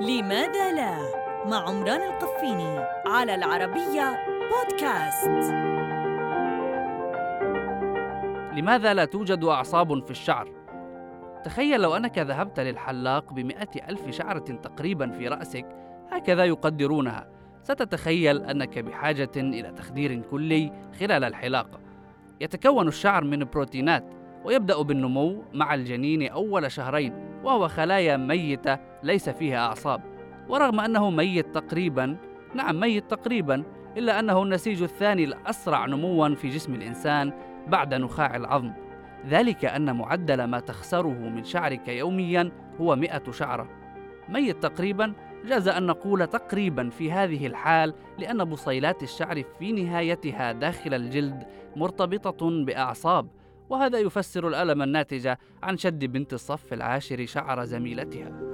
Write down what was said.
لماذا لا؟ مع عمران القفيني على العربية بودكاست. لماذا لا توجد أعصاب في الشعر؟ تخيل لو أنك ذهبت للحلاق بمئة ألف شعرة تقريبا في رأسك هكذا يقدرونها. ستتخيل أنك بحاجة إلى تخدير كلي خلال الحلاقة يتكون الشعر من بروتينات ويبدأ بالنمو مع الجنين أول شهرين. وهو خلايا ميتة ليس فيها أعصاب. ورغم أنه ميت تقريبا نعم ميت تقريبا إلا أنه النسيج الثاني الأسرع نموا في جسم الإنسان بعد نخاع العظم. ذلك أن معدل ما تخسره من شعرك يوميا هو مئة شعرة. ميت تقريبا جاز أن نقول تقريبا في هذه الحال لأن بصيلات الشعر في نهايتها داخل الجلد مرتبطة بأعصاب. وهذا يفسر الألم الناتج عن شد بنت الصف العاشر شعر زميلتها.